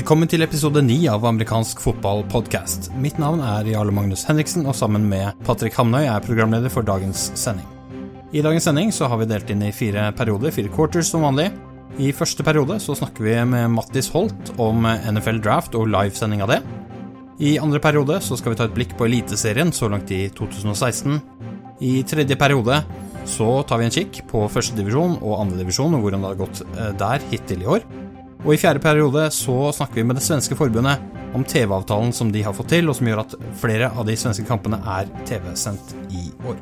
Velkommen til episode ni av amerikansk fotballpodkast. Mitt navn er Jarle Magnus Henriksen, og sammen med Patrick Hamnøy er programleder for dagens sending. I dagens sending så har vi delt inn i fire perioder, fire quarters som vanlig. I første periode så snakker vi med Mattis Holt om NFL Draft og livesending av det. I andre periode så skal vi ta et blikk på Eliteserien så langt i 2016. I tredje periode så tar vi en kikk på førstedivisjon og andredivisjon og hvordan det har gått eh, der hittil i år. Og i fjerde periode så snakker vi med det svenske forbundet om TV-avtalen som de har fått til, og som gjør at flere av de svenske kampene er TV-sendt i år.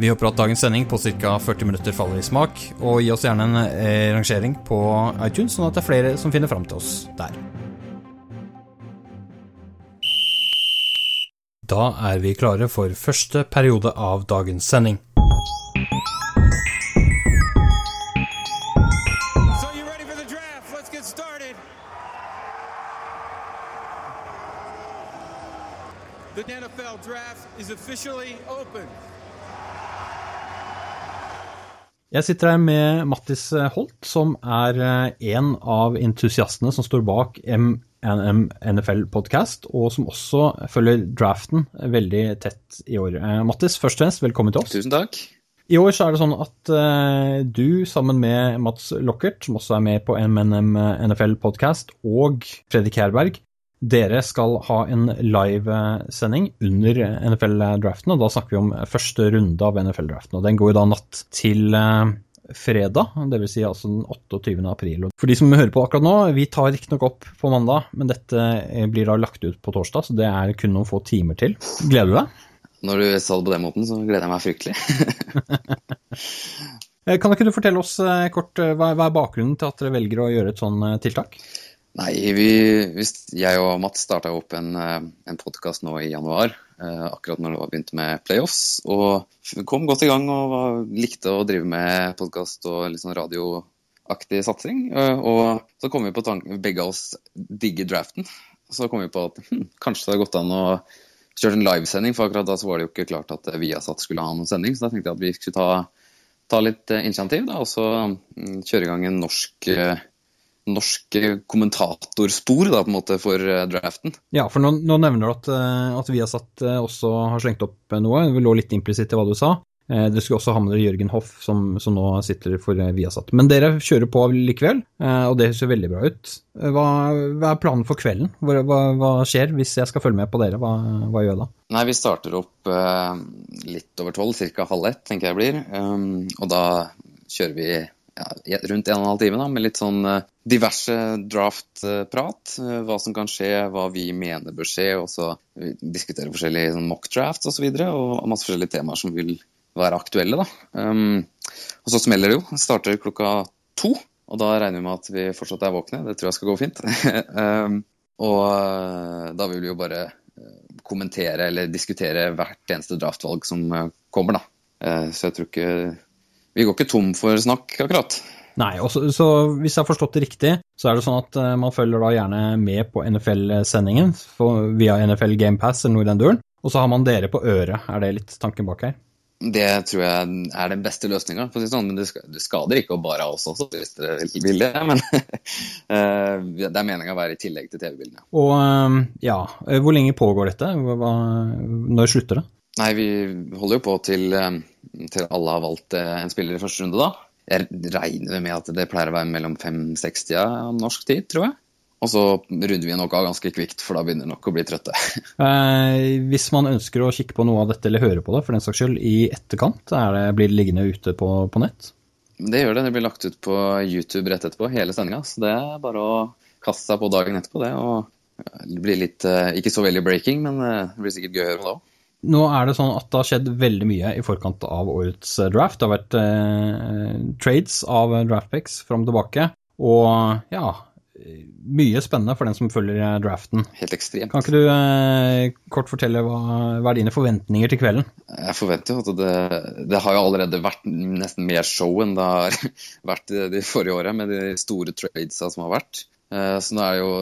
Vi håper at dagens sending på ca. 40 minutter faller i smak, og gi oss gjerne en eh, rangering på iTunes, sånn at det er flere som finner fram til oss der. Da er vi klare for første periode av dagens sending. Jeg sitter her med Mattis Holt, som er eh, en av entusiastene som står bak MNM NFL Podcast, og som også følger draften veldig tett i år. Eh, Mattis, først og fremst, velkommen til oss. Tusen takk. I år så er det sånn at du sammen med Mats Lockert, som også er med på MNM NFL Podcast, og Fredrik Herberg, dere skal ha en livesending under NFL-draften, og da snakker vi om første runde av NFL-draften. og Den går jo da natt til eh, fredag, dvs. Si altså den 28. april. For de som hører på akkurat nå, vi tar riktignok opp på mandag, men dette eh, blir da lagt ut på torsdag, så det er kun noen få timer til. Gleder du deg? Når du sa det på den måten, så gleder jeg meg fryktelig. Eh, kan ikke du fortelle oss kort hva er bakgrunnen til at dere velger å gjøre et sånt tiltak? Nei, vi, jeg og Mats starta opp en, eh, en podkast nå i januar. Eh, akkurat når det var begynt med playoffs. Og kom godt i gang og var, likte å drive med podkast og litt sånn radioaktig satsing. Eh, og så kom vi på tanken, begge av oss digger draften. Så kom vi på at hm, kanskje det hadde gått an å kjøre en livesending, for akkurat da så var det jo ikke klart at Viasat skulle ha noen sending. Så da tenkte jeg at vi skulle ta, ta litt initiativ da, og så mm, kjøre i gang en norsk norske kommentatorspor da, på en måte for eh, draften. Ja, for nå, nå nevner du at, eh, at Viasat eh, også har slengt opp noe. Det lå litt implisitt i hva du sa. Dere skulle også ha med dere Jørgen Hoff, som, som, nå sitter for Viasat. Men dere kjører på likevel, og det ser veldig bra ut. Hva, hva er planen for kvelden? Hva, hva, hva, skjer hvis jeg skal følge med på dere? Hva, gjør jeg da? Nei, Vi starter opp litt over tolv, ca. halv ett, tenker jeg blir. Og da kjører vi ja, rundt en og en halv time da, med litt sånn uh, diverse draft-prat. Uh, hva som kan skje, hva vi mener bør skje. Og så diskutere forskjellige sånn, mock drafts osv. Og, så videre, og masse forskjellige temaer som vil være aktuelle. da. Um, og så smeller det jo. Starter klokka to. Og da regner vi med at vi fortsatt er våkne. Det tror jeg skal gå fint. um, og da vil vi jo bare kommentere eller diskutere hvert eneste draftvalg som kommer, da. Så jeg tror ikke vi går ikke tom for snakk, akkurat. Nei, også, så hvis jeg har forstått det riktig, så er det sånn at uh, man følger da gjerne med på NFL-sendingen via NFL GamePass eller noe i den duren, og så har man dere på øret. Er det litt tanken bak her? Det tror jeg er den beste løsninga. Sånn, men det skader ikke å bare ha oss også, hvis dere vil det. Men eh, det er meninga å være i tillegg til TV-bildene. Og eh, ja, hvor lenge pågår dette? Hva, når slutter det? Nei, vi holder jo på til, eh, til alle har valgt eh, en spiller i første runde, da. Jeg regner med at det pleier å være mellom 5-60 av norsk tid, tror jeg. Og så runder vi nok av ganske kvikt, for da begynner nok å bli trøtte. Eh, hvis man ønsker å kikke på noe av dette, eller høre på det for den saks skyld, i etterkant, det, blir det liggende ute på, på, nett? Det gjør det. Det blir lagt ut på YouTube rett etterpå, hele sendinga. Så det er bare å kaste seg på dagen etterpå, det. Og det blir litt Ikke så veldig breaking, men det blir sikkert gøy å høre på det òg. Nå er det sånn at det har skjedd veldig mye i forkant av årets eh, draft. Det har vært eh, trades av draftpicks fram og tilbake. Og ja, mye spennende for den som følger draften. Helt ekstremt. Kan ikke du eh, kort fortelle hva, hva, er dine forventninger til kvelden? Jeg forventer jo at det, det har jo allerede vært nesten mer show enn det har vært de forrige åra, med de store tradesa som har vært. Eh, så nå er det jo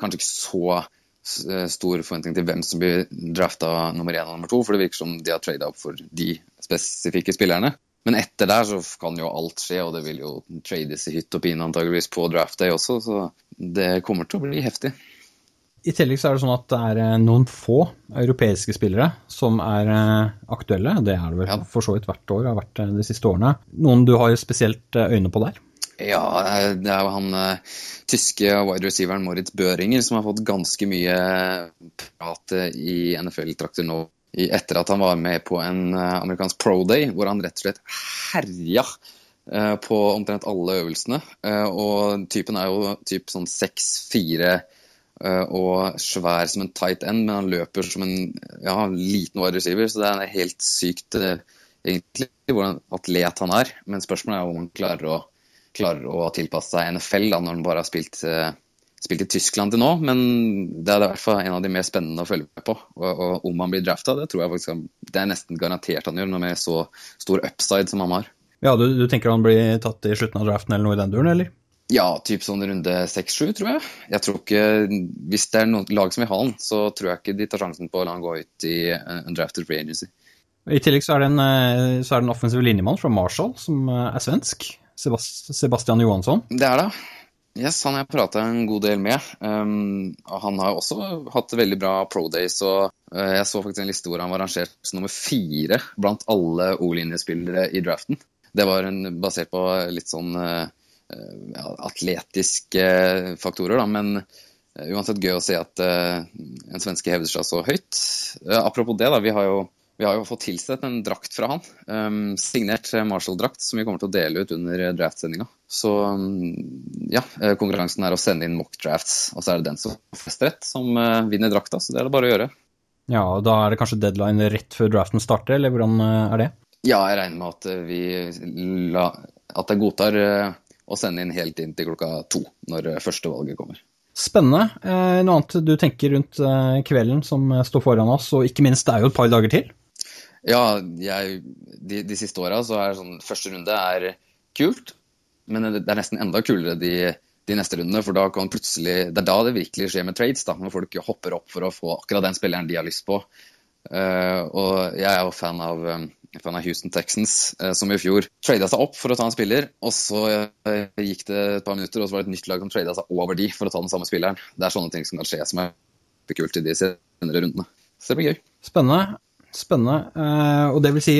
kanskje ikke så stor forventning til hvem som blir drafta nummer én og nummer to, for det virker som de har trada opp for de spesifikke spillerne. Men etter der så kan jo alt skje, og det vil jo trades i hytt og pine antageligvis på draft day også, så det kommer til å bli heftig. I tillegg så er det sånn at det er eh, noen få europeiske spillere som er eh, aktuelle. Det er det vel ja. for så vidt hvert år, har vært eh, de siste årene. Noen du har spesielt øyne på der? Ja, det er jo han uh, tyske wide receiveren Moritz Børinger som har fått ganske mye prat i NFL-trakter nå etter at han var med på en amerikansk pro day, hvor han rett og slett herja på omtrent alle øvelsene. Og typen er jo typ sånn 6-4 og svær som en tight end, men han løper som en ja, liten wide receiver, så det er helt sykt egentlig hvordan atlet han er. Men spørsmålet er om han klarer å, klarer å tilpasse seg NFL da, når han bare har spilt spilt i Tyskland til nå, men det er i hvert fall en av de mer spennende å følge med på. Og, og om han blir drafta, det tror jeg faktisk det er nesten garantert han gjør, med så stor upside som han har. Ja, du, du, tenker han blir tatt i slutten av draften eller noe i den duren, eller? Ja, typ sånn runde 6-7, tror jeg. Jeg tror ikke, Hvis det er noen lag som vil ha han, så tror jeg ikke de tar sjansen på å la han gå ut i undrafted free agency. I tillegg så er det en, eh, så er det en offensiv linjemann fra Marshall som eh, er svensk. Sebastian Johansson. Det er det. Yes, han har jeg prata en god del med. Um, han har også hatt veldig bra pro days. og uh, Jeg så faktisk en liste hvor han var rangert som nummer fire blant alle O-linjespillere i draften. Det var en, basert på litt sånn uh, atletiske faktorer, da. Men uh, uansett gøy å se at en svenske hevder seg så høyt. apropos det, da. Vi har jo vi har jo fått tilsett en drakt fra han. Um, signert Marshall-drakt som vi kommer til å dele ut under draftsendinga. Så um, ja, eh, konkurransen er å sende inn mock drafts, og så er det den som får flest rett, som uh, vinner drakta. Så det er det bare å gjøre. Ja, og Da er det kanskje deadline rett før draften starter, eller hvordan er det? Ja, jeg regner med at vi la, at jeg godtar å sende inn helt inn til klokka to når første valget kommer. Spennende. Noe annet du tenker rundt kvelden som står foran oss, og ikke minst det er jo et par dager til? Ja, jeg, de, de, siste åra så er sånn Første runde er kult, men det er nesten enda kulere de, de neste rundene. For da kan plutselig Det er da det virkelig skjer med trades, da, når folk hopper opp for å få akkurat den spilleren de har lyst på. Uh, og jeg er jo fan av, um, fan av Houston Texans, uh, som i fjor trada seg opp for å ta en spiller. Og så gikk det et par minutter, og så var det et nytt lag som trada seg over de for å ta den samme spilleren. Det er sånne ting som kan skje som er kult i de senere rundene. Så det blir gøy. Spennende. Spennende. Uh, og det vil si,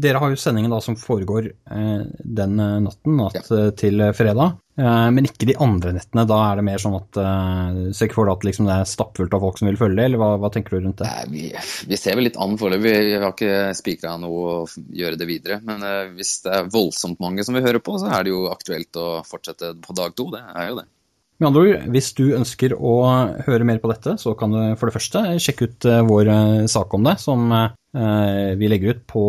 dere har jo sendingen da som foregår uh, den eh, natten, natt ja. til fredag. Men ikke de andre nettene. Da er det mer sånn at uh, Ser ikke for deg at liksom, det er stappfullt av folk som vil følge det, eller hva, hva tenker du rundt det? Nei, vi, vi, ser vel litt an foreløpig. Vi, vi har ikke spikra noe å gjøre det videre. Men hvis det er voldsomt mange som vil høre på, så er det jo aktuelt å fortsette på dag to. Det er jo det. Med andre ord, hvis du ønsker å høre mer på dette, så kan du for det første sjekke ut eh, vår eh, sak om det, som eh, vi legger ut på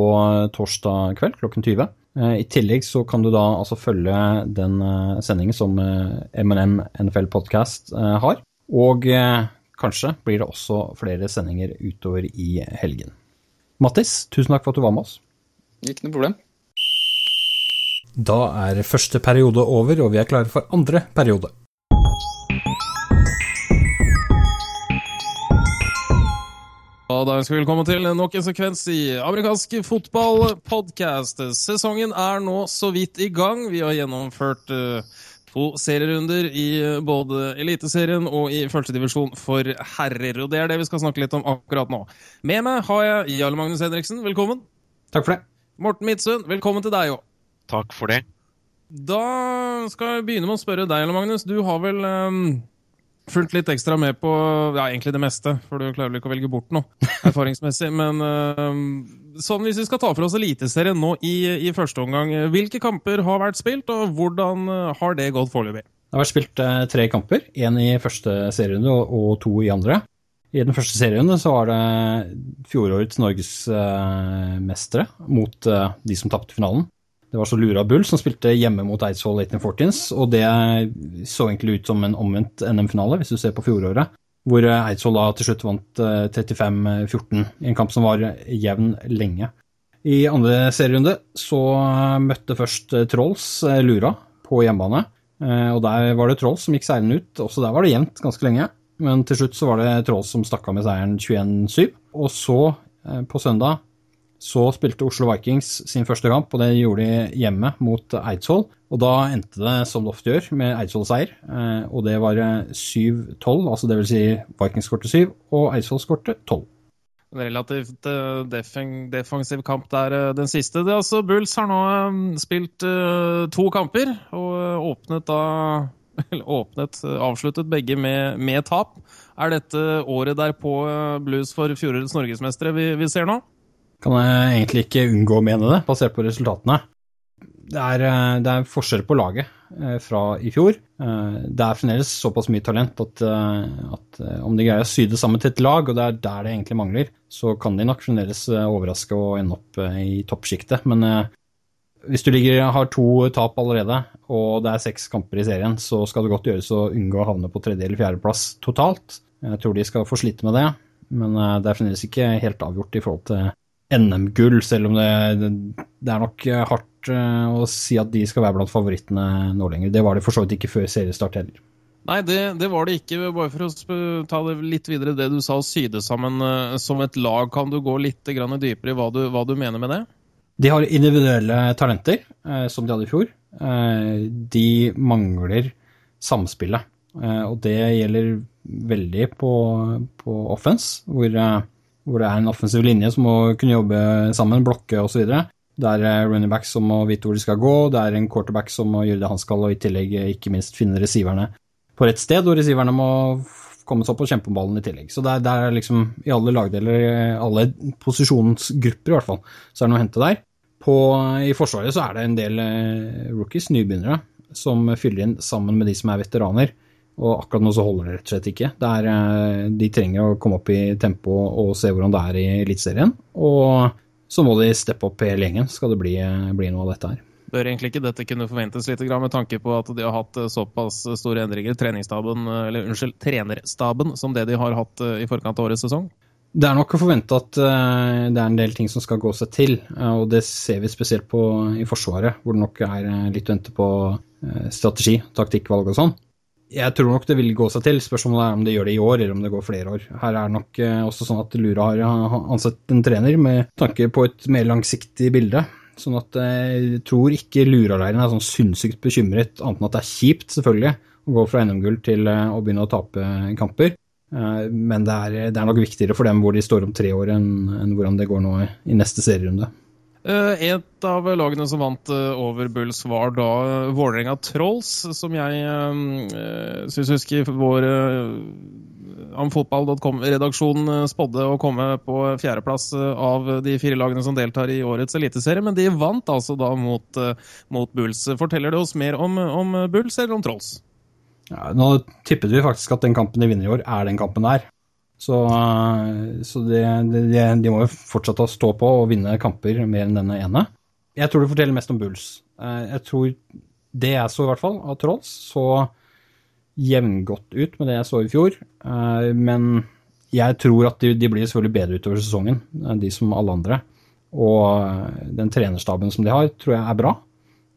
torsdag kveld klokken 20. I tillegg så kan du da altså følge den sendingen som M&M NFL Podcast har. Og kanskje blir det også flere sendinger utover i helgen. Mattis, tusen takk for at du var med oss. Ikke noe problem. Da er første periode over, og vi er klare for andre periode. Og da ønsker vi velkommen til nok en sekvens i amerikansk fotball-podkast. Sesongen er nå så vidt i gang. Vi har gjennomført uh, to serierunder i uh, både Eliteserien og i førstedivisjon for herrer. Og det er det vi skal snakke litt om akkurat nå. Med meg har jeg Jarle Magnus Henriksen. Velkommen. Takk for det. Morten Midtsund, velkommen til deg òg. Takk for det. Da skal jeg begynne med å spørre deg, Jarle Magnus. Du har vel um fulgt litt ekstra med på ja, egentlig det meste, for du klarer vel ikke å velge bort noe erfaringsmessig. Men uh, sånn hvis vi skal ta for oss Eliteserien nå i, i, første omgang, hvilke kamper har vært spilt, og hvordan uh, har det gått foreløpig? Det har vært spilt uh, tre kamper, én i første serierunde og, to i andre. I den første serierunde så var det fjorårets norgesmestere mot de som tapte finalen. Det var så Lura Bull som spilte hjemme mot Eidsvoll 1814s, og det så egentlig ut som en omvendt NM-finale, hvis du ser på fjoråret. Hvor Eidsvoll da til slutt vant 35-14 i en kamp som var jevn lenge. I andre serierunde så møtte først Trolls Lura på hjemmebane. Og der var det Trolls som gikk seilende ut. Også der var det jevnt ganske lenge. Men til slutt så var det Trolls som stakk av med seieren 21-7. Og så, på søndag, så spilte Oslo Vikings sin første kamp, og det gjorde de hjemme mot Eidsvoll. Og da endte det som det ofte gjør, med Eidsvoll-seier. Og det var 7-12, altså det vil si Vikings skårte 7, og Eidsvoll skårte 12. En relativt defensiv kamp der, den siste. Det, altså, Bulls har nå spilt to kamper, og åpnet da åpnet, avsluttet begge med, med tap. Er dette året derpå Blues for fjorårets norgesmestere vi, vi ser nå? Kan jeg egentlig ikke unngå å mene det, basert på resultatene. Det er, det er forskjell på laget fra i fjor. Det er fremdeles såpass mye talent at, at, om de greier å sy det sammen til et lag, og det er der det egentlig mangler, så kan de nok fremdeles overraske og ende opp i toppsjiktet. Men hvis du ligger, har to tap allerede, og det er seks kamper i serien, så skal det godt gjøres å unngå å havne på tredje- eller fjerdeplass totalt. Jeg tror de skal få slite med det, men det er fremdeles ikke helt avgjort i forhold til NM-gull, selv om det, det, er nok hardt å si at de skal være blant favorittene nå lenger. Det var det for så vidt ikke før seriestart heller. Nei, det, det, var det ikke. Bare for å ta det litt videre, det du sa, sy det sammen som et lag. Kan du gå litt dypere i hva du, hva du mener med det? De har individuelle talenter, eh, som de hadde i fjor. Eh, de mangler samspillet. Eh, og det gjelder veldig på, på offense, hvor hvor det er en offensiv linje som må kunne jobbe sammen, blokke osv. Det er running backs som må vite hvor de skal gå, det er en quarterback som må gjøre det han skal, og i tillegg ikke minst finne receiverne på rett sted, og receiverne må komme seg opp og kjempe om ballen i tillegg. Så det er, det er liksom i alle lagdeler, alle posisjonsgrupper i hvert fall, så er det noe å hente der. På, I Forsvaret så er det en del eh, rookies, nybegynnere, som fyller inn sammen med de som er veteraner. Og akkurat nå så holder det rett og slett ikke. Er, de trenger å komme opp i tempo og se hvordan det er i Eliteserien. Og så må de steppe opp hele gjengen, skal det bli, bli noe av dette her. Bør egentlig ikke dette kunne forventes litt med tanke på at de har hatt såpass store endringer i unnskyld, trenerstaben som det de har hatt i forkant av årets sesong? Det er nok å forvente at det er en del ting som skal gå seg til, og det ser vi spesielt på i Forsvaret, hvor det nok er litt å vente på strategi, taktikkvalg og sånn jeg tror nok det vil gå seg til. Spørsmålet er om det gjør det i år, eller om det går flere år. Her er det nok eh, også sånn at Lura har ansatt en trener med tanke på et mer langsiktig bilde. Sånn at eh, jeg tror ikke Lura-leiren er sånn sinnssykt bekymret, annet enn at det er kjipt, selvfølgelig, å gå fra NM-gull til eh, å begynne å tape kamper. Men det er, det er, nok viktigere for dem hvor de står om tre år, enn, enn hvordan det går nå i neste serierunde. Eh, et av lagene som vant eh, over Bulls, var da eh, Vålerenga Trolls, som jeg syns husker vår amfotball.com-redaksjon spådde å komme på fjerdeplass av de fire lagene som deltar i årets eliteserie. Men de vant altså da mot, mot Bulls. Forteller det oss mer om, om Bulls eller om Trolls? Ja, nå tippet vi faktisk at den kampen de vinner i år, er den kampen der. Så, eh, så de, de, de, må jo fortsette å stå på og vinne kamper mer enn denne ene. Jeg tror det forteller mest om Bulls. Eh, jeg tror det jeg så, i hvert fall, av Trolls, så jevngodt ut med det jeg så i fjor. Eh, men jeg tror at de, de blir selvfølgelig bedre utover sesongen, de som alle andre. Og den trenerstaben som de har, tror jeg er bra.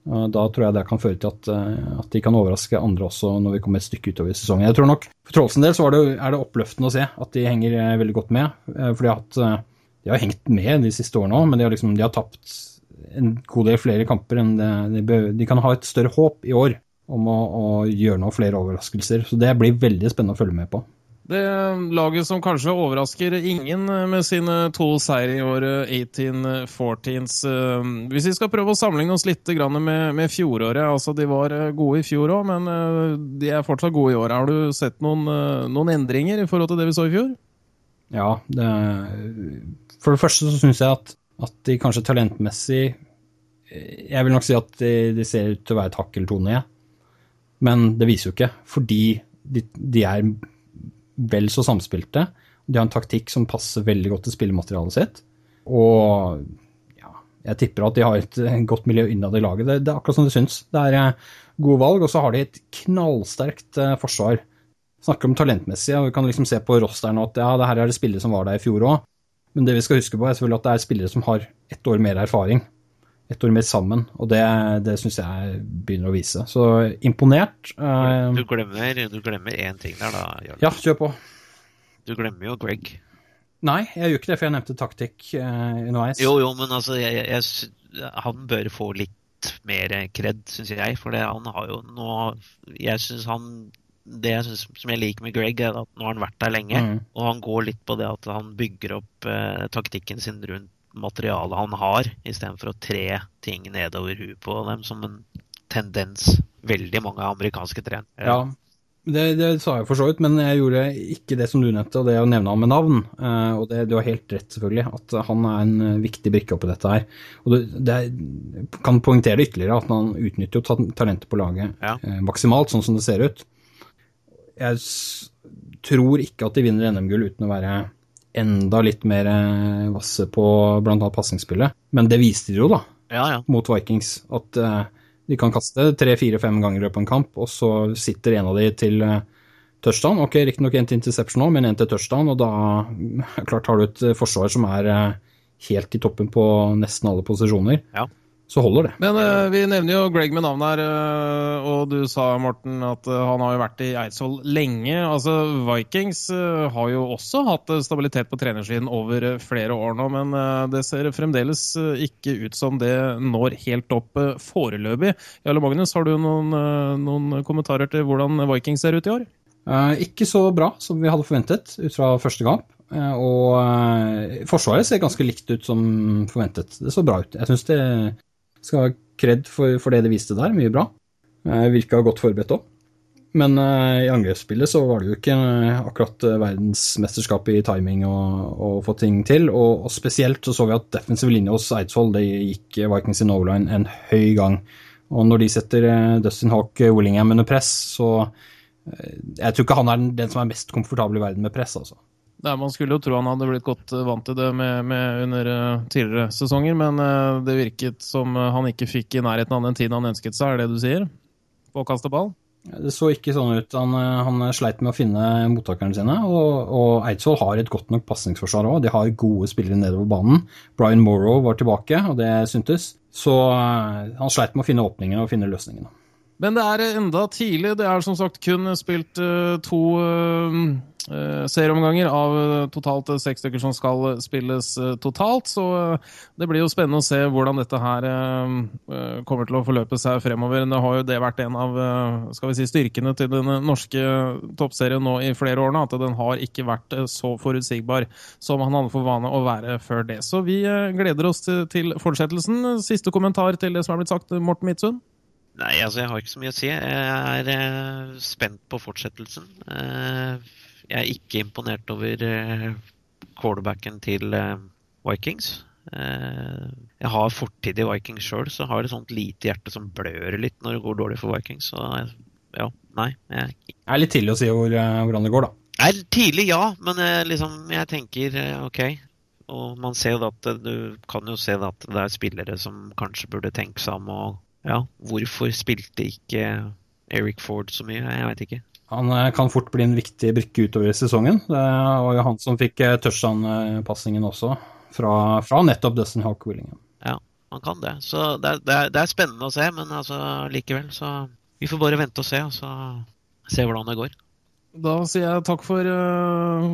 Da tror jeg det kan føre til at, eh, at, de kan overraske andre også når vi kommer et stykke utover i sesongen. Jeg tror nok For Trollsen del så det, er det oppløftende å se at de henger eh, veldig godt med. Eh, for de har, hatt, de har hengt med de siste årene òg, men de har, liksom, de har, tapt en god del flere kamper enn det, de, de, kan ha et større håp i år om å, å gjøre noen flere overraskelser. Så det blir veldig spennende å følge med på. Det laget som kanskje overrasker ingen med sine to seire i år, 18-14s. Eh, hvis vi skal prøve å sammenligne oss litt med, fjoråret altså De var eh, gode i fjor òg, men eh, de er fortsatt gode i år. Har du sett noen, noen endringer i forhold til det vi så i fjor? Ja, det, for det første så syns jeg at, at, de kanskje talentmessig Jeg vil nok si at de, de ser ut til å være et hakk eller to ned, men det viser jo ikke, fordi de, de er vel så samspilte. De har en taktikk som passer veldig godt til spillematerialet sitt. Og ja, jeg tipper at de har et godt miljø innad i laget. Det, det, er akkurat som det syns. Det er gode valg, og så har de et knallsterkt forsvar. Snakker om talentmessig, og vi kan liksom se på rosteren at ja, det her er det spillere som var der i fjor òg. Men det vi skal huske på, er selvfølgelig at det er spillere som har ett år mer erfaring. Ett år mer sammen, og det, det syns jeg begynner å vise. Så imponert. Du glemmer, du glemmer én ting der, da, Jørgen. Ja, kjør på. Du glemmer jo Greg. Nei, jeg gjør ikke det, for jeg nevnte taktikk uh, underveis. Jo, jo, men altså, jeg, jeg, han bør få litt mer kred, syns jeg. For det, han har jo nå Jeg syns han det jeg synes, som jeg liker med Greg, er at nå har han vært der lenge. Mm. Og han går litt på det at han bygger opp eh, taktikken sin rundt materialet han har, istedenfor å tre ting nedover huet på dem som en tendens veldig mange amerikanske trenere. Ja, det, det, sa jeg for så vidt, men jeg gjorde ikke det som du nevnte, og det å nevne ham med navn. Uh, og det, du har helt rett, selvfølgelig, at han er en uh, viktig brikke oppi dette her. Og det, det kan poengtere det ytterligere at han utnytter jo talentet på laget ja. uh, maksimalt, sånn som det ser ut jeg tror ikke at de vinner NM-gull uten å være enda litt mer eh, vasse på bl.a. pasningsspillet. Men det viste de jo, da, ja, ja. mot Vikings. At uh, de kan kaste tre-fire-fem ganger i løpet av en kamp, og så sitter en av de til uh, touchdown. Ok, riktignok en til interception òg, men en til touchdown, og da klart har du et forsvar som er uh, helt i toppen på nesten alle posisjoner. Ja så holder det. Men uh, vi nevner jo Greg med navn her, uh, og du sa, Morten, at uh, han har jo vært i Eidsvoll lenge. Altså, Vikings har jo også hatt stabilitet på trenersiden over flere år nå, men det ser fremdeles ikke ut som det når helt opp foreløpig. Jarle Magnus, har du noen, noen, kommentarer til hvordan Vikings ser ut i år? ikke så bra som vi hadde forventet ut fra første kamp. Og Forsvaret ser ganske likt ut som forventet. Det så bra ut. Jeg syns det skal ha kred for, for, det de viste der, mye bra. Eh, Virka godt forberedt òg. Men uh, i angrepsspillet så var det jo ikke uh, akkurat verdensmesterskap i timing å få ting til. Og, og, spesielt så så vi at defensiv linje hos Eidsvoll det gikk Vikings in overline en høy gang. Og når de setter Dustin Hawk Willingham under press, så Jeg tror ikke han er den som er mest komfortabel i verden med press, altså. Nei, Man skulle jo tro han hadde blitt godt eh, vant til det med, med under uh, tidligere sesonger, men uh, det virket som han ikke fikk i nærheten av den tiden han ønsket seg, er det du sier? På å kaste ball? Det så ikke sånn ut. Han, han sleit med å finne mottakerne sine. Og, og Eidsvoll har et godt nok pasningsforsvar òg. De har gode spillere nedover banen. Brian Morrow var tilbake, og det syntes. Så han sleit med å finne åpningene og finne løsningene. Men det er enda tidlig. Det er som sagt kun spilt to serieomganger av uh, totalt uh, seks stykker som skal spilles totalt. Så det blir jo spennende å se hvordan dette her kommer til å forløpe seg fremover. Det har jo det vært en av skal vi si, styrkene til den norske toppserien nå i flere år nå, at den har ikke vært så forutsigbar som han hadde for vane å være før det. Så vi gleder oss til fortsettelsen. Siste kommentar til det som er blitt sagt, Morten Midtsund? Nei, altså jeg har ikke så mye å si. Jeg er spent på fortsettelsen. Jeg er ikke imponert over uh, quarterbacken til uh, Vikings. Uh, jeg har fortid i Vikings sjøl, så har jeg et sånt lite hjerte som blør litt når det går dårlig for Vikings. Så ja, nei. Jeg... Det er litt tidlig å si hvor, hvordan det går, da. Det Er tidlig, ja, men liksom, jeg tenker OK. Og man ser jo at du kan jo se at det er spillere som kanskje burde tenke seg om og Ja, hvorfor spilte ikke Eric Ford så mye? Jeg veit ikke. Han eh, kan fort bli en viktig brikke utover i sesongen. Det var jo han som fikk eh, touchdown-passingen også, fra, fra, nettopp Dustin Hawk Willingham. Ja, han kan det. Så det er, det, er, det er, spennende å se, men altså likevel så Vi får bare vente og se, og så se hvordan det går. Da sier jeg takk for uh,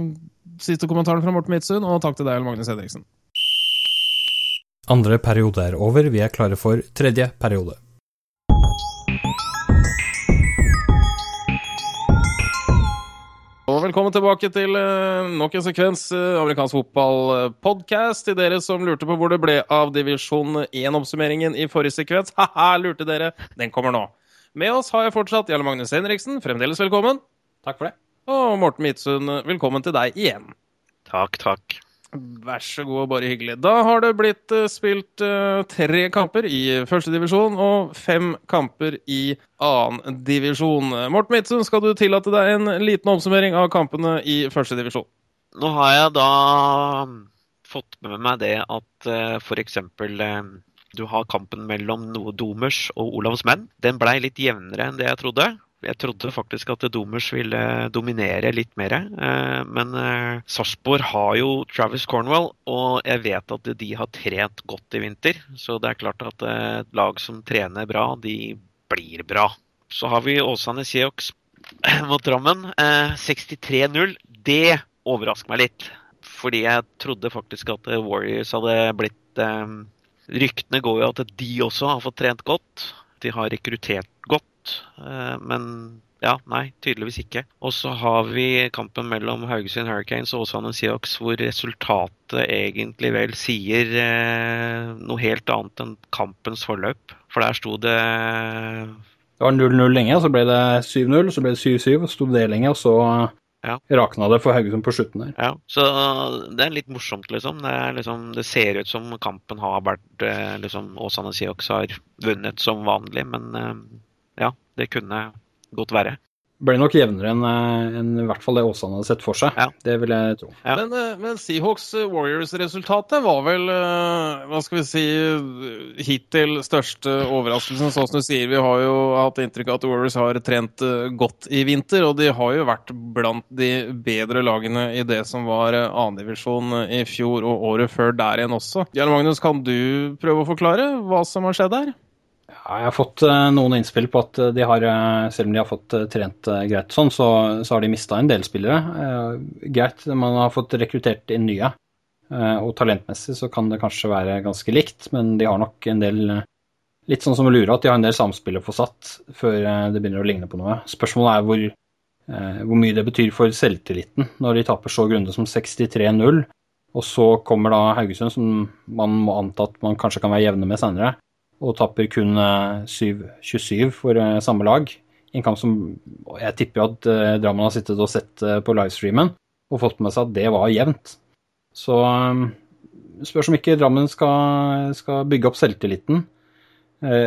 siste kommentaren fra Morten Midtsund, og takk til deg, Magnus Hedriksen. Andre periode er over, vi er klare for tredje periode. Velkommen tilbake til uh, nok en sekvens uh, amerikansk fotball-podkast. Til dere som lurte på hvor det ble av divisjon 1-oppsummeringen i forrige sekvens. Ha-ha, lurte dere! Den kommer nå. Med oss har jeg fortsatt Jarle Magnus Henriksen. Fremdeles velkommen. Takk for det. Og Morten Midtsund, velkommen til deg igjen. Takk, takk. Vær så god, bare hyggelig. Da har det blitt uh, spilt uh, tre kamper i førstedivisjon og fem kamper i annendivisjon. Morten Midtsund, skal du tillate deg en liten oppsummering av kampene i førstedivisjon? Nå har jeg da fått med meg det at uh, f.eks. Du har kampen mellom noe Domers og Olavs menn. Den blei litt jevnere enn det jeg trodde. Jeg trodde faktisk at Domers ville dominere litt mer. Eh, men eh, Sarpsborg har jo Travis Cornwell, og jeg vet at de har trent godt i vinter. Så det er klart at et lag som trener bra, de blir bra. Så har vi Åsane Seox mot Drammen. 63-0. Det overrasker meg litt. Fordi jeg trodde faktisk at Warriors hadde blitt Ryktene går jo at de også har fått trent godt. De har rekruttert Eh, men ja, nei, tydeligvis ikke. Og så har vi kampen mellom Haugesund Hurricanes og Åsane Seahawks, hvor resultatet egentlig vel sier eh, noe helt annet enn kampens forløp. For der sto det Det var 0-0 lenge, så ble det 7-0, så ble det 7-7, så sto det lenge, og så ja. rakna det for Haugesund på slutten der. Ja, så det er litt morsomt, liksom. Det, liksom, det ser ut som kampen har vært eh, liksom, Åsane Seahawks har vunnet som vanlig, men eh, ja, det kunne godt være ble nok jevnere enn eh, en, i hvert fall det Åsane hadde sett for seg. Ja. Det vil jeg tro. Ja. Men, eh, men, Seahawks eh, var vel, hva skal vi si, hittil største overraskelsen. Sånn som du sier, vi har jo hatt inntrykk av at Warriors har trent godt i vinter. Og de har jo vært blant de bedre lagene i det som var annendivisjon i fjor og året før der igjen også. Jarl Magnus, kan du prøve å forklare hva som har skjedd der? Jeg har fått uh, noen innspill på at de har, uh, selv om de har fått trent greit sånn, så, så, har de mista en del spillere. greit, man har fått rekruttert inn nye. og talentmessig så kan det kanskje være ganske likt, men de har nok en del Litt sånn som å lure at de har en del samspill å få satt før det begynner å ligne på noe. Spørsmålet er hvor, hvor mye det betyr for selvtilliten når de taper så grundig som 63-0. Og så kommer da Haugesund, som man må anta at man kanskje kan være jevne med senere og tapper kun 7-27 eh, for eh, samme lag. En kamp som jeg tipper at eh, Drammen har sittet og sett på livestreamen og fått med seg at det var jevnt. Så spørs om ikke Drammen skal, skal bygge opp selvtilliten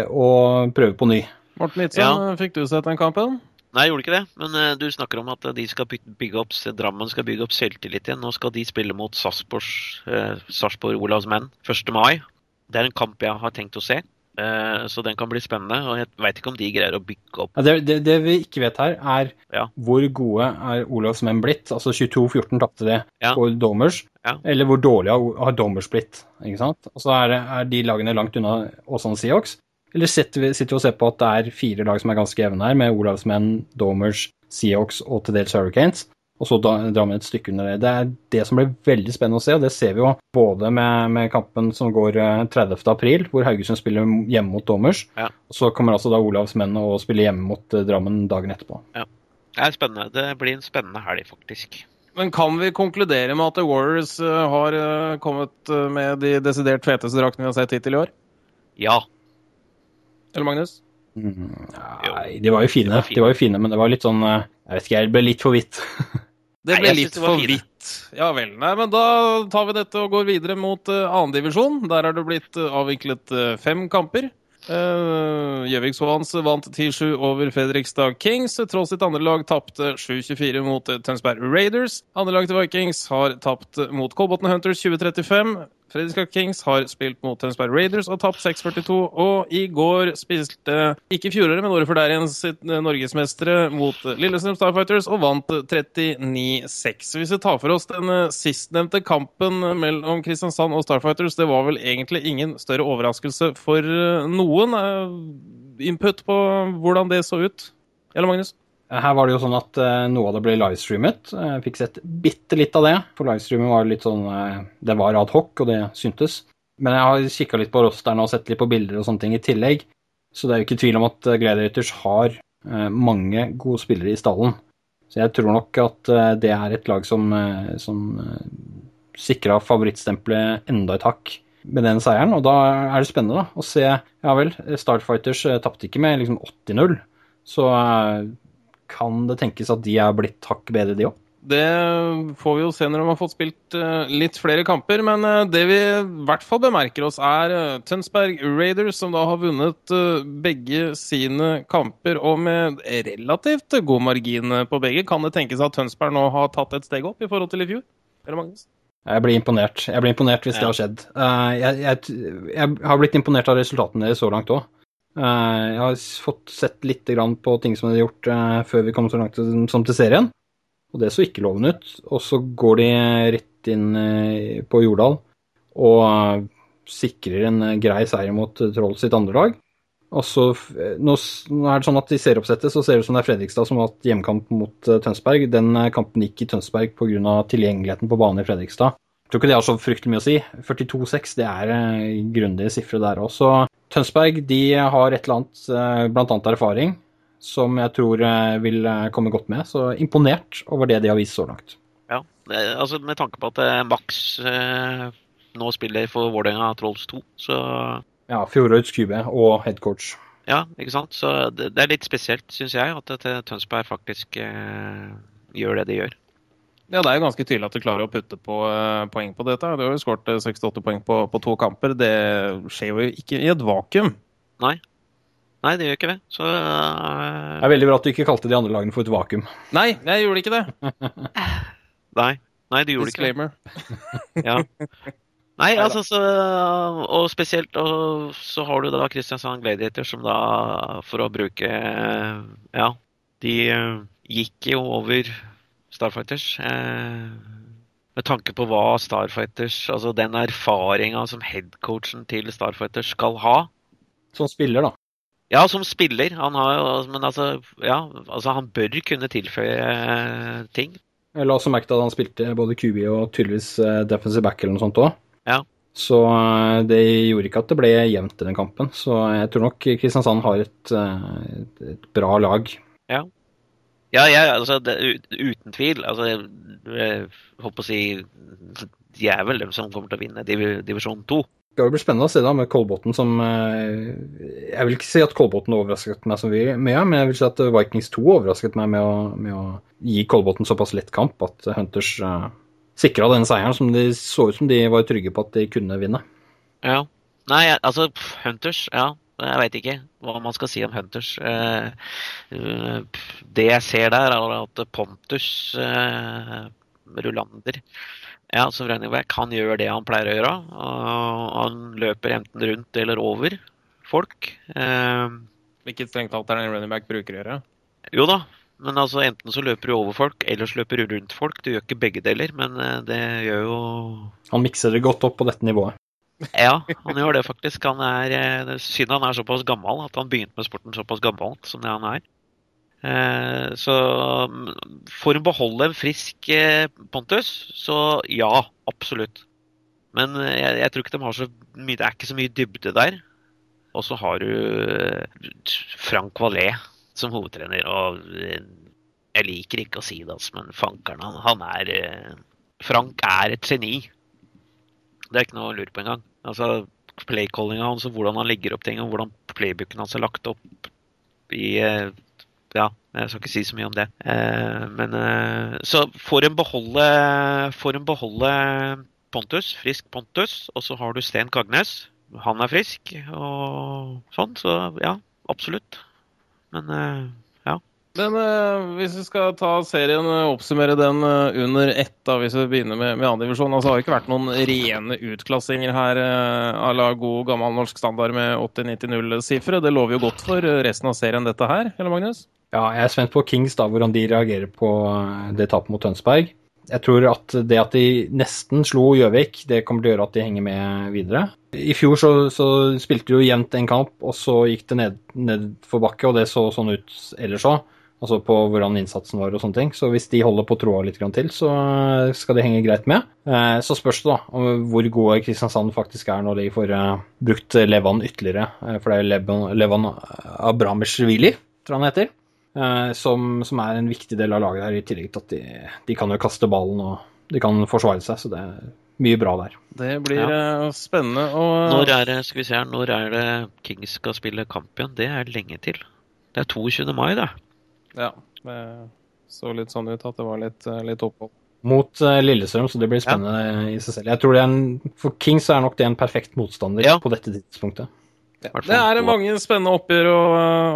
og prøve på ny. Morten Itzen, ja. fikk du sett den kampen? Nei, jeg gjorde ikke det. Men du snakker om at de skal bygge opp, Drammen skal bygge opp selvtillit igjen. Nå skal de spille mot Sarpsborg Olavs menn 1. mai. Det er en kamp jeg har tenkt å se. Eh, så den kan bli spennende. Og jeg veit ikke om de greier å bygge opp ja, det, det, det, vi ikke vet her, er ja. hvor gode er Olavs menn blitt? Altså 22-14 tapte de ja. for Domers. Eller hvor dårlig har Domers blitt? ikke sant? Og så er, er, de lagene langt unna Åsane Seahawks. Eller sitter vi, sitter vi og ser på at det er fire lag som er ganske jevne her, med Olavs menn, Domers, Seahawks og til dels Hurricanes og så drar vi et stykke under det. Det er det som blir veldig spennende å se, og det ser vi jo både med, med kampen som går 30. Eh, april, hvor Haugesund spiller hjemme mot Dommers, ja. og så kommer altså da Olavs menn og spiller hjemme mot uh, Drammen dagen etterpå. Ja. Det er spennende. Det blir en spennende helg, faktisk. Men kan vi konkludere med at The Warriors uh, har kommet med de desidert feteste draktene vi har sett hittil i år? Ja. Eller Magnus? Mm, nei, de var jo fine. De var jo fine, men det var litt sånn Jeg vet ikke, jeg ble litt for hvitt. Det ble Nei, litt for vidt. Ja vel. Nei, men da tar vi dette og går videre mot uh, annendivisjon. Der er det blitt uh, avviklet uh, fem kamper. Gjøvik uh, Swans vant 10-7 over Fredrikstad Kings, tross sitt andre lag tapte 7-24 mot Tønsberg Raiders. Andre lag til Vikings har tapt mot Kolbotn Hunters 2035. Fredrikstad Kings har spilt mot Tønsberg Raiders og tapt 6-42. Og i går spilte ikke fjoråret, men året før der igjen sitt eh, norgesmestere mot Lillestrøm Starfighters og vant 39-6. Hvis vi tar for oss den eh, sistnevnte kampen mellom Kristiansand og Starfighters, det var vel egentlig ingen større overraskelse for eh, noen. Input på hvordan det så ut? Eller Magnus? Her var det jo sånn at uh, noe av det ble livestreamet. Jeg fikk sett bitte litt av det. For livestreamen var litt sånn Det var ad hoc, og det syntes. Men jeg har kikka litt på rosterne og sett litt på bilder og sånne ting i tillegg. Så det er jo ikke tvil om at Gladiators har mange gode spillere i stallen. Så jeg tror nok at det er et lag som, som sikra favorittstempelet enda et hakk med den seieren. Og da er det spennende da, å se Ja vel, Starfighters tapte ikke med liksom 80-0. Så kan det tenkes at de er blitt hakk bedre, de òg? Det får vi jo se når de har fått spilt eh, litt flere kamper. Men eh, det vi i hvert fall bemerker oss, er eh, Tønsberg Raiders, som da har vunnet begge sine kamper, og med relativt god margin på begge. Kan det tenkes at Tønsberg nå har tatt et steg opp i forhold til i fjor? Eller Magnus? Jeg blir imponert. Jeg blir imponert hvis Ja. det har skjedd. Jeg, jeg, jeg har blitt imponert av resultatene deres så langt òg. Jeg har fått sett litt på ting som de har gjort eh, før vi kom så langt som- til serien. Og det så ikke lovende ut. Og så går de rett inn eh, på Jordal og eh, sikrer en eh, grei seier mot eh, Troll sitt andre lag. Og så, eh, nå, er det sånn at I serieoppsettet så ser det ut som det er Fredrikstad som har hatt hjemmekamp mot eh, Tønsberg. Den eh, kampen gikk i Tønsberg pga. tilgjengeligheten på banen i Fredrikstad. Jeg tror ikke det har så fryktelig mye å si. 42-6 det er eh, grundige sifre der også. Tønsberg de har et eller annet, eh, blant annet erfaring, som jeg tror eh, vil eh, komme godt med. Så imponert over det de har vist så langt. Ja, altså Med tanke på at Max nå spiller for Vålerenga Trolls 2, så Ja, fjorårets QB og headcoach. ja, ikke sant. Så det, er litt spesielt, syns jeg, at Tønsberg faktisk gjør det de gjør. Ja, Det er jo ganske tydelig at du klarer å putte på uh, poeng på dette. Du har jo skåret eh, 68 poeng på, på to kamper. Det skjer jo ikke i et vakuum. Nei, Nei, det gjør ikke det. Så uh, Det er veldig bra at du ikke kalte de andre lagene for et vakuum. Nei, jeg gjorde ikke det. Nei, nei du gjorde ikke det. Ja. Nei, altså så Og spesielt og så har du da Kristiansand Gladiator som da, for å bruke Ja, de eh, gikk jo over Starfighters. Eh, med tanke på hva Starfighters Altså den erfaringa som headcoachen til Starfighters skal ha. Som spiller, da. Ja, som spiller. Han har jo Men altså, ja, altså han bør kunne tilføye eh, ting. Jeg la også merke til at han spilte både QB og tydeligvis eh, defensive back eller noe sånt òg. Ja. Så det gjorde ikke at det ble jevnt i den kampen. Så jeg tror nok Kristiansand har et, et bra lag. Ja, ja ja altså det, uten tvil. Altså, jeg, jeg holdt å si De er vel dem som kommer til å vinne div, divisjon to. Det blir spennende å se da med Kolbotn som eh, Jeg vil ikke si at Kolbotn overrasket meg så mye, men jeg vil si at Vikings 2 overrasket meg med å, med å gi Kolbotn såpass lett kamp at Hunters uh, sikra den seieren som de så ut som de var trygge på at de kunne vinne. Ja. Nei, altså Hunters, ja. Jeg veit ikke hva man skal si om Hunters. Eh, det jeg ser der, er at Pontus eh, Rulander ja, som running back, han gjør det han pleier å gjøre. han løper enten rundt eller over folk. Eh, Hvilket strengt talt er det en running back bruker å gjøre. Jo da, men altså enten så løper du over folk, eller så løper du rundt folk. Du gjør ikke begge deler, men det gjør jo Han mikser det godt opp på dette nivået. Ja, han gjør det faktisk. Han er, eh, synd han er såpass gammel, at han begynte med sporten såpass gammelt som det han er. Eh, Så mm, for å beholde en frisk eh, Pontus, så ja, absolutt. Men jeg, jeg tror ikke de har så mye Det er ikke så mye dybde der. Og så har du Frank Valais som hovedtrener, og jeg liker ikke å si det, altså, men fankeren, han, han er Frank er et geni. Det er ikke noe å lure på engang. Altså, Playcallinga hans og hvordan han legger opp ting, og hvordan playbooken hans er lagt opp i eh, Ja, jeg skal ikke si så mye om det. Eh, Men eh, Så får en beholde Får en beholde Pontus, frisk Pontus, og så har du Sten Kagnes. Han er frisk og sånn, så ja, absolutt. Men Men eh, hvis vi skal ta serien og oppsummere den eh, under ett, da, hvis vi begynner med, med andredivisjon altså, Det har ikke vært noen rene utklassinger her uh, à la god gammel norsk standard med 80-90-0-sifre. Det lover jo godt for eh, resten av serien, dette her, eller Magnus? Ja, jeg er spent på Kings, da, hvordan de reagerer på eh, det tapet mot Tønsberg. Jeg tror at det at de nesten slo Gjøvik, det kommer til å gjøre at de henger med videre. I fjor så, så spilte de jo jevnt en kamp, og så gikk det ned, for bakke, og det så sånn ut ellers òg. Altså på hvordan innsatsen var og sånne ting. Så hvis de holder på tråda litt grann til, så skal de henge greit med. Eh, Så spørs det da om hvor gode Kristiansand faktisk er når de får eh, brukt Levan ytterligere. Eh, For det er jo Levan, Levan Abrameshvili, tror han heter. eh, Som, som er en viktig del av laget her, i tillegg til at de, de kan jo kaste ballen og de kan forsvare seg. Så det er mye bra der. Det blir ja. spennende å når er det skal vi se her, når er det Kings skal spille kamp igjen? Det er lenge til. Det er 22. mai, det. Ja, det så litt sånn ut at det var litt, eh, litt opphold. Mot eh, Lillestrøm, så det blir spennende i seg selv. Jeg tror det er en, For Kings er nok det en perfekt motstander Ja. på dette tidspunktet. Det er mange spennende oppgjør å,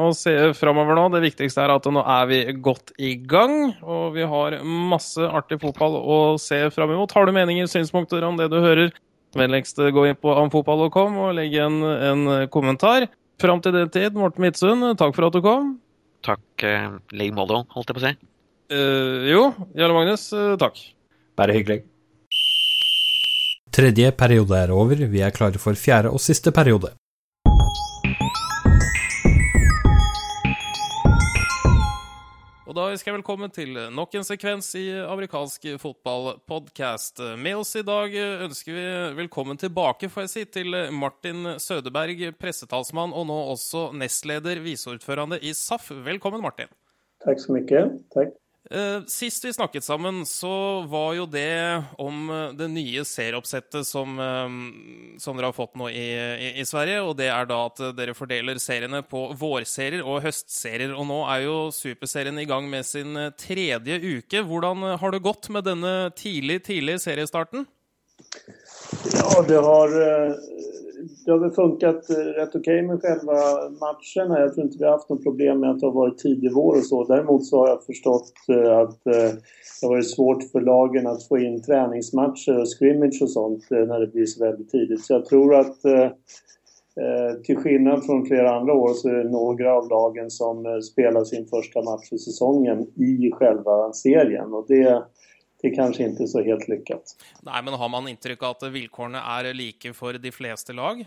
å se framover nå. Det viktigste er at nå er vi godt i gang, og vi har masse artig fotball å se fram imot. Har du meninger, synspunkter om det du hører, vennligst gå inn på amfotball.com og legge en, en kommentar. Fram til den tid, Morten Midtsund, takk for at du kom. Takk uh, like måte, holdt jeg på å si. Uh, jo, Jarle Magnus, uh, takk. Bare hyggelig. Tredje periode er over, vi er klare for fjerde og siste periode. Og da ønsker jeg velkommen til nok en sekvens i amerikansk fotballpodkast. Med oss i dag ønsker vi velkommen tilbake, får jeg si, til Martin Sødeberg, pressetalsmann og nå også nestleder, viseordførende i SAF. Velkommen, Martin. Takk så mye. Takk. Eh, sist vi snakket sammen, så var jo det om eh, det nye serieoppsettet som, eh, som dere har fått nå i, i, i, Sverige. Og det er da at dere fordeler seriene på vårserier og høstserier. Og nå er jo Superserien i gang med sin tredje uke. Hvordan har det gått med denne tidlig, tidlig seriestarten? Ja, det har det har väl funkat eh, rätt okej okay med själva matcherna. Jag tror inte vi har haft något problem med att det har varit tidig vår och så. Däremot så har jag förstått eh, att eh, det har varit svårt för lagen att få in träningsmatcher och scrimmage och sånt när det blir så väldigt tidigt. Så jag tror att till skillnad från flera andra år så är det några av lagen som spelar sin första match i säsongen i själva serien. Och det, det er kanskje ikke så helt lyckat. Nei, men har man inntrykk av at vilkårene er like for de fleste lag?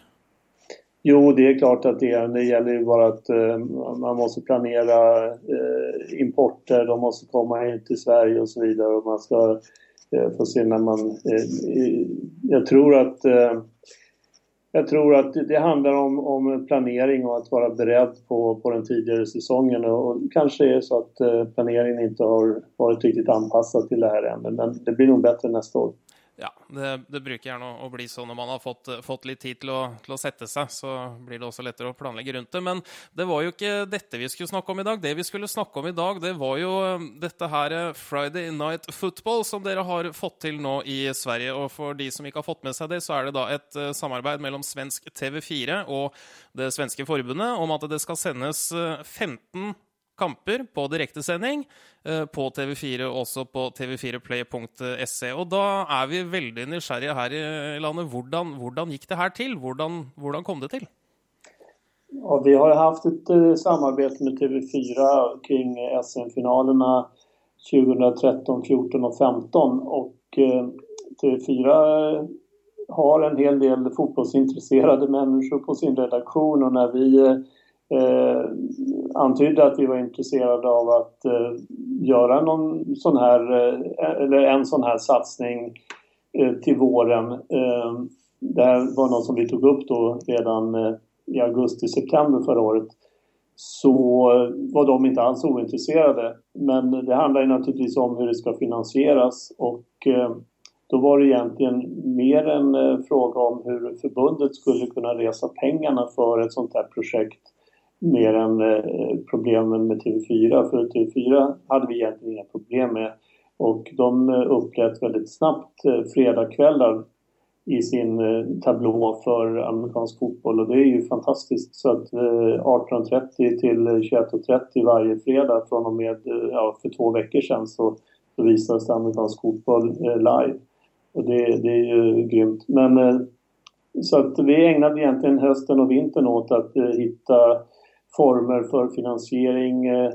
Jo, det er klart at det er. Det gjelder jo bare at uh, man må planere uh, importer, de må komme inn til Sverige osv. Og, og man skal uh, få se når man Jeg tror at jag tror att det handlar om, om, planering och att vara beredd på, på den tidigare säsongen och, och kanske är så att eh, planeringen inte har varit riktigt anpassad till det här ännu men det blir nog bättre nästa år. Ja, det, det, bruker gjerne å bli sånn når man har fått, fått litt tid til å, til å, sette seg. Så blir det også lettere å planlegge rundt det. Men det var jo ikke dette vi skulle snakke om i dag. Det vi skulle snakke om i dag, det var jo um, dette her uh, Friday Night Football som dere har fått til nå i Sverige. Og for de som ikke har fått med seg det, så er det da et uh, samarbeid mellom svensk TV4 og det svenske forbundet om at det skal sendes 15 uh, kamper på direktesending eh, på TV4 og også på tv4play.se. Og da er vi veldig nysgjerrige her i landet. Hvordan, hvordan gikk det her til? Hvordan, hvordan, kom det til? Ja, vi har hatt et uh, samarbeid med TV4 kring SM-finalene 2013, 14 og 15. Og uh, TV4 har en hel del fotballinteresserte mennesker på sin redaksjon. Og når vi uh, eh, antydde att vi var intresserade av att eh, göra någon sån här, eh, eller en sån här satsning eh, till våren. Eh, det var något som vi tog upp då redan eh, i augusti-september förra året. Så var de inte alls ointresserade. Men det handlar ju naturligtvis om hur det ska finansieras och då var det egentligen mer en fråga om hur förbundet skulle kunna resa pengarna för ett sånt här projekt mer än eh, problemen med TV4. För TV4 hade vi egentligen inga problem med. Och de eh, upplät väldigt snabbt eh, i sin tablå för amerikansk fotboll och det är ju fantastiskt. Så att 18.30 till 21.30 varje fredag från och med ja, för två veckor sedan så, så visades amerikansk fotboll live. Och det, det är ju grymt. Men så att vi ägnade egentligen hösten och vintern åt att hitta former för finansiering, eh,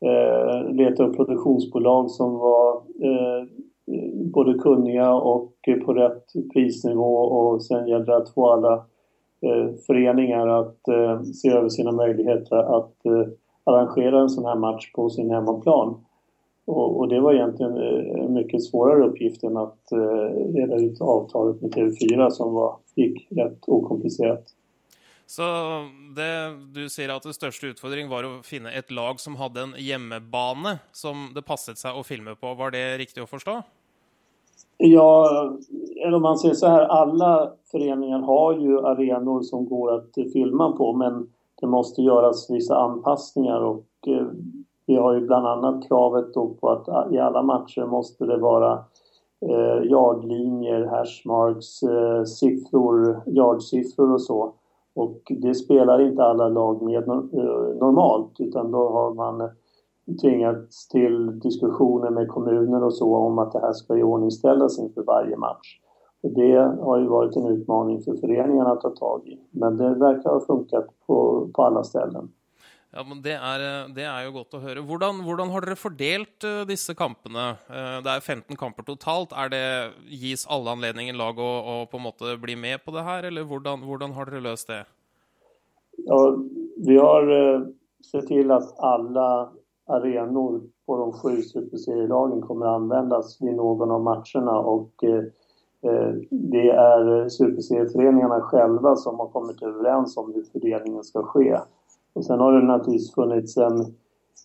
eh, leta upp produktionsbolag som var eh, både kunniga och på rätt prisnivå och sen gäller det att få alla föreningar att se över sina möjligheter att arrangera en sån här match på sin hemmaplan. Och, det var egentligen en mycket svårare uppgift än att reda ut avtalet med TV4 som var, gick rätt okomplicerat. Så det, du sier at det største utfordring var å finne et lag som hadde en hjemmebane som det passet seg å filme på. Var det riktig å forstå? Ja, eller om man ser så her, alle foreninger har jo arenor som går å filme på men det må gjøres visse anpassninger. og eh, vi har jo bl.a. kravet på at i alle matcher må det være eh, yardlinjer, hashmarks, eh, siffror, och så. Och det spelar inte alla lag med normalt utan då har man tvingats till diskussioner med kommuner och så om att det här ska iordningställas inför varje match. Och det har ju varit en utmaning för föreningarna att ta tag i. Men det verkar ha funkat på, på alla ställen. Ja, men det er, det er, jo godt å høre. Hvordan, hvordan, har dere fordelt uh, disse kampene? Uh, det er 15 kamper totalt. Det, gis alle anledninger lag å, å, på en måte bli med på det her, eller hvordan, hvordan har dere løst det? Ja, vi har sett til at alle arenor på de sju superserielagene kommer å anvendes i noen av matchene. Og det er superserieforeningene selv som har kommet overens om hvordan fordelingen skal ske. Och sen har det naturligtvis funnits en,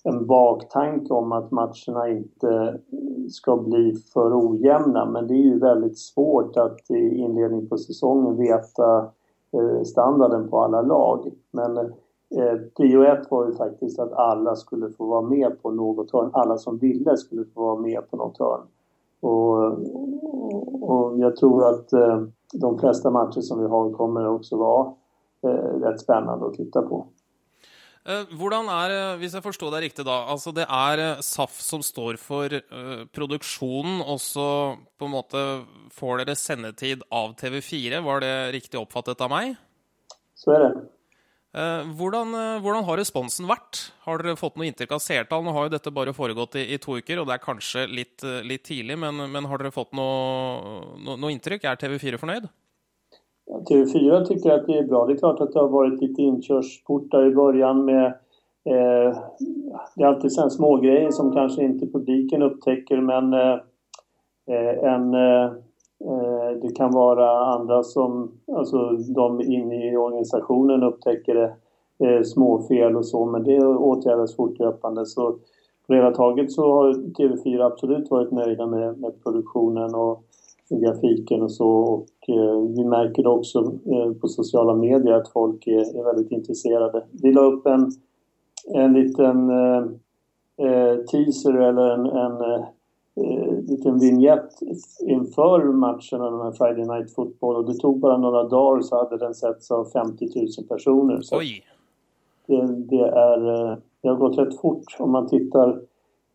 en baktanke om att matcherna inte ska bli för ojämna. Men det är ju väldigt svårt att i inledningen på säsongen veta eh, standarden på alla lag. Men eh, prio ett var ju faktiskt att alla skulle få vara med på något hörn. Alla som ville skulle få vara med på något hörn. Och, och jag tror att eh, de flesta matcher som vi har kommer också vara eh, rätt spännande att titta på. Eh, hvordan er, eh, hvis jeg forstår deg riktig da, altså det er eh, SAF som står for produksjonen, og så på en måte får dere sendetid av TV4. Var det riktig oppfattet av meg? Så er det. Hvordan, hvordan, har responsen vært? Har dere fått noe inntrykk av seertall? Nå har jo dette bare foregått i, i to uker, og det er kanskje litt, litt tidlig, men, men, har dere fått noe, no, noe inntrykk? Er TV4 fornøyd? TV4 tycker att det är bra. Det är klart att det har varit lite inkörsportar i början med eh, det är alltid sådana små grejer som kanske inte publiken upptäcker men eh, eh en, eh, eh, det kan vara andra som, alltså de inne i organisationen upptäcker det, eh, småfel och så men det åtgärdas fortlöpande. Så på det hela taget så har TV4 absolut varit nöjda med, med produktionen och grafiken och så. Och eh, vi märker det också eh, på sociala medier att folk är, väldigt intresserade. Vi la upp en, en liten eh, teaser eller en, en eh, liten vignett inför matchen av den Friday Night Football och det tog bara några dagar så hade den setts av 50 000 personer. Så Oj! Det, det, är, det har gått rätt fort om man tittar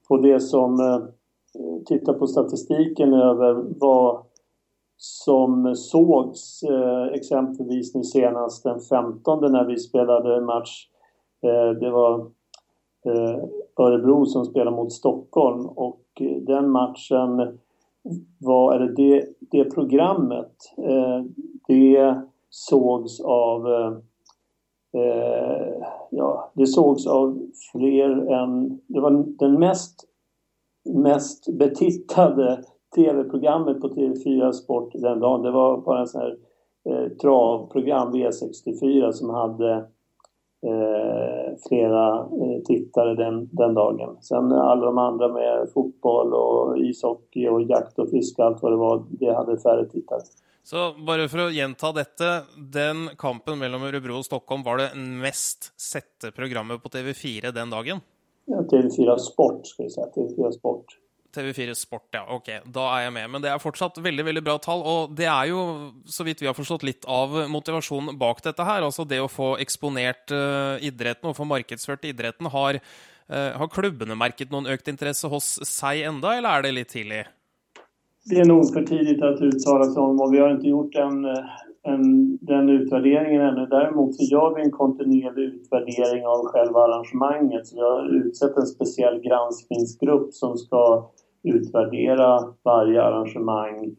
på det som titta på statistiken över vad som sågs eh, exempelvis nu senast den 15 när vi spelade match. Eh, det var eh, Örebro som spelade mot Stockholm och den matchen var, eller det, det programmet, det sågs av ja, det sågs av fler än, det var den mest mest betittade tv-programmet på TV4 Sport den dagen. Det var bara en sån här eh, travprogram, V64, som hade eh, flera eh, tittare den, den dagen. Sen alla de andra med fotboll och ishockey och jakt och fiske, allt vad det var, det hade färre tittare. Så bare for å gjenta dette, den kampen mellom Örebro og Stockholm var det mest sette programmet på TV4 den dagen? TV4 Sport, skal vi si. TV4 Sport. TV4 Sport, ja. Ok, da er jeg med. Men det er fortsatt veldig veldig bra tall. Og det er jo, så vidt vi har forstått, litt av motivasjonen bak dette her. Altså det å få eksponert uh, idretten og få markedsført idretten. Har, uh, har, klubbene merket noen økt interesse hos seg enda, eller er det litt tidlig? Det er nog for tidigt å uttale seg om, og vi har ikke gjort en en, den utvärderingen ännu. Däremot så gör vi en kontinuerlig utvärdering av själva arrangemanget. Så vi har utsett en speciell granskningsgrupp som ska utvärdera varje arrangemang,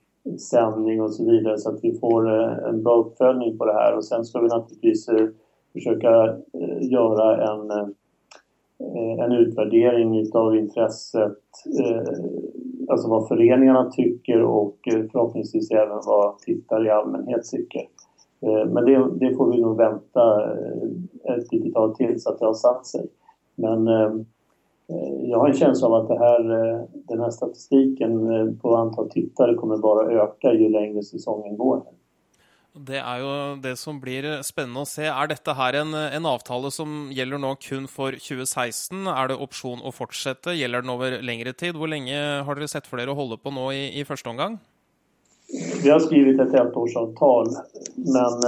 sändning och så vidare så att vi får eh, en bra uppföljning på det här. Och sen ska vi naturligtvis eh, försöka eh, göra en, en utvärdering av intresset alltså vad föreningarna tycker och eh, förhoppningsvis även vad tittare i allmänhet tycker. Eh, men det, det får vi nog vänta eh, ett litet tag till så att det har satt sig. Men jag har en känsla av att här, den här statistiken på antal tittare kommer bara öka ju längre säsongen går. Det er jo det som blir spennende å se. Er dette her en, en, avtale som gjelder nå kun for 2016? Er det opsjon å fortsette? Gjelder den over lengre tid? Hvor lenge har dere sett for dere å holde på nå i, i første omgang? Vi har skrevet et ettårsavtal, men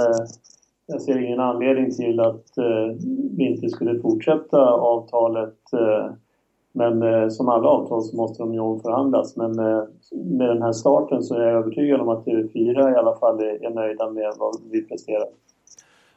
jeg ser ingen anledning til eh, vi ikke skulle fortsette avtalet. Men eh, som alla avtal så måste de ju omförhandlas. Men eh, med den här starten så är jag övertygad om att TV4 i alla fall är, är med vad vi presterar.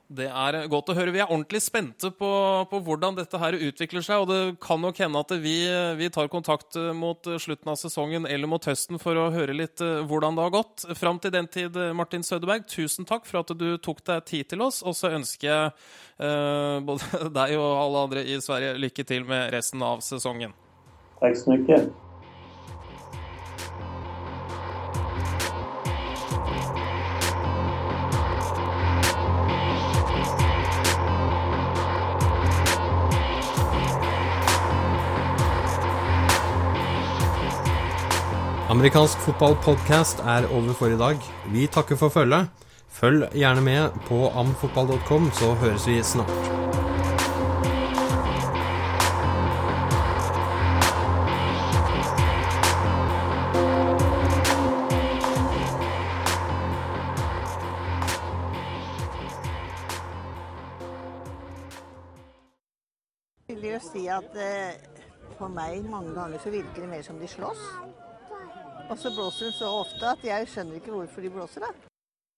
Det er godt å høre. Vi er ordentlig spente på, på, hvordan dette her utvikler seg. Og det kan nok hende at vi, vi, tar kontakt mot slutten av sesongen eller mot høsten for å høre litt eh, hvordan det har gått. Fram til den tid, Martin Sødeberg, tusen takk for at du tok deg tid til oss. Og så ønsker jeg eh, både deg og alle andre i Sverige lykke til med resten av sesongen. Takk så mye. Amerikansk fotballpodkast er over for i dag. Vi takker for følget. Følg gjerne med på amfotball.com, så høres vi snart. vil jo si at eh, for meg mange ganger så virker det mer som de slåss. Og så blåser de så ofte at jeg skjønner ikke hvorfor de blåser, da.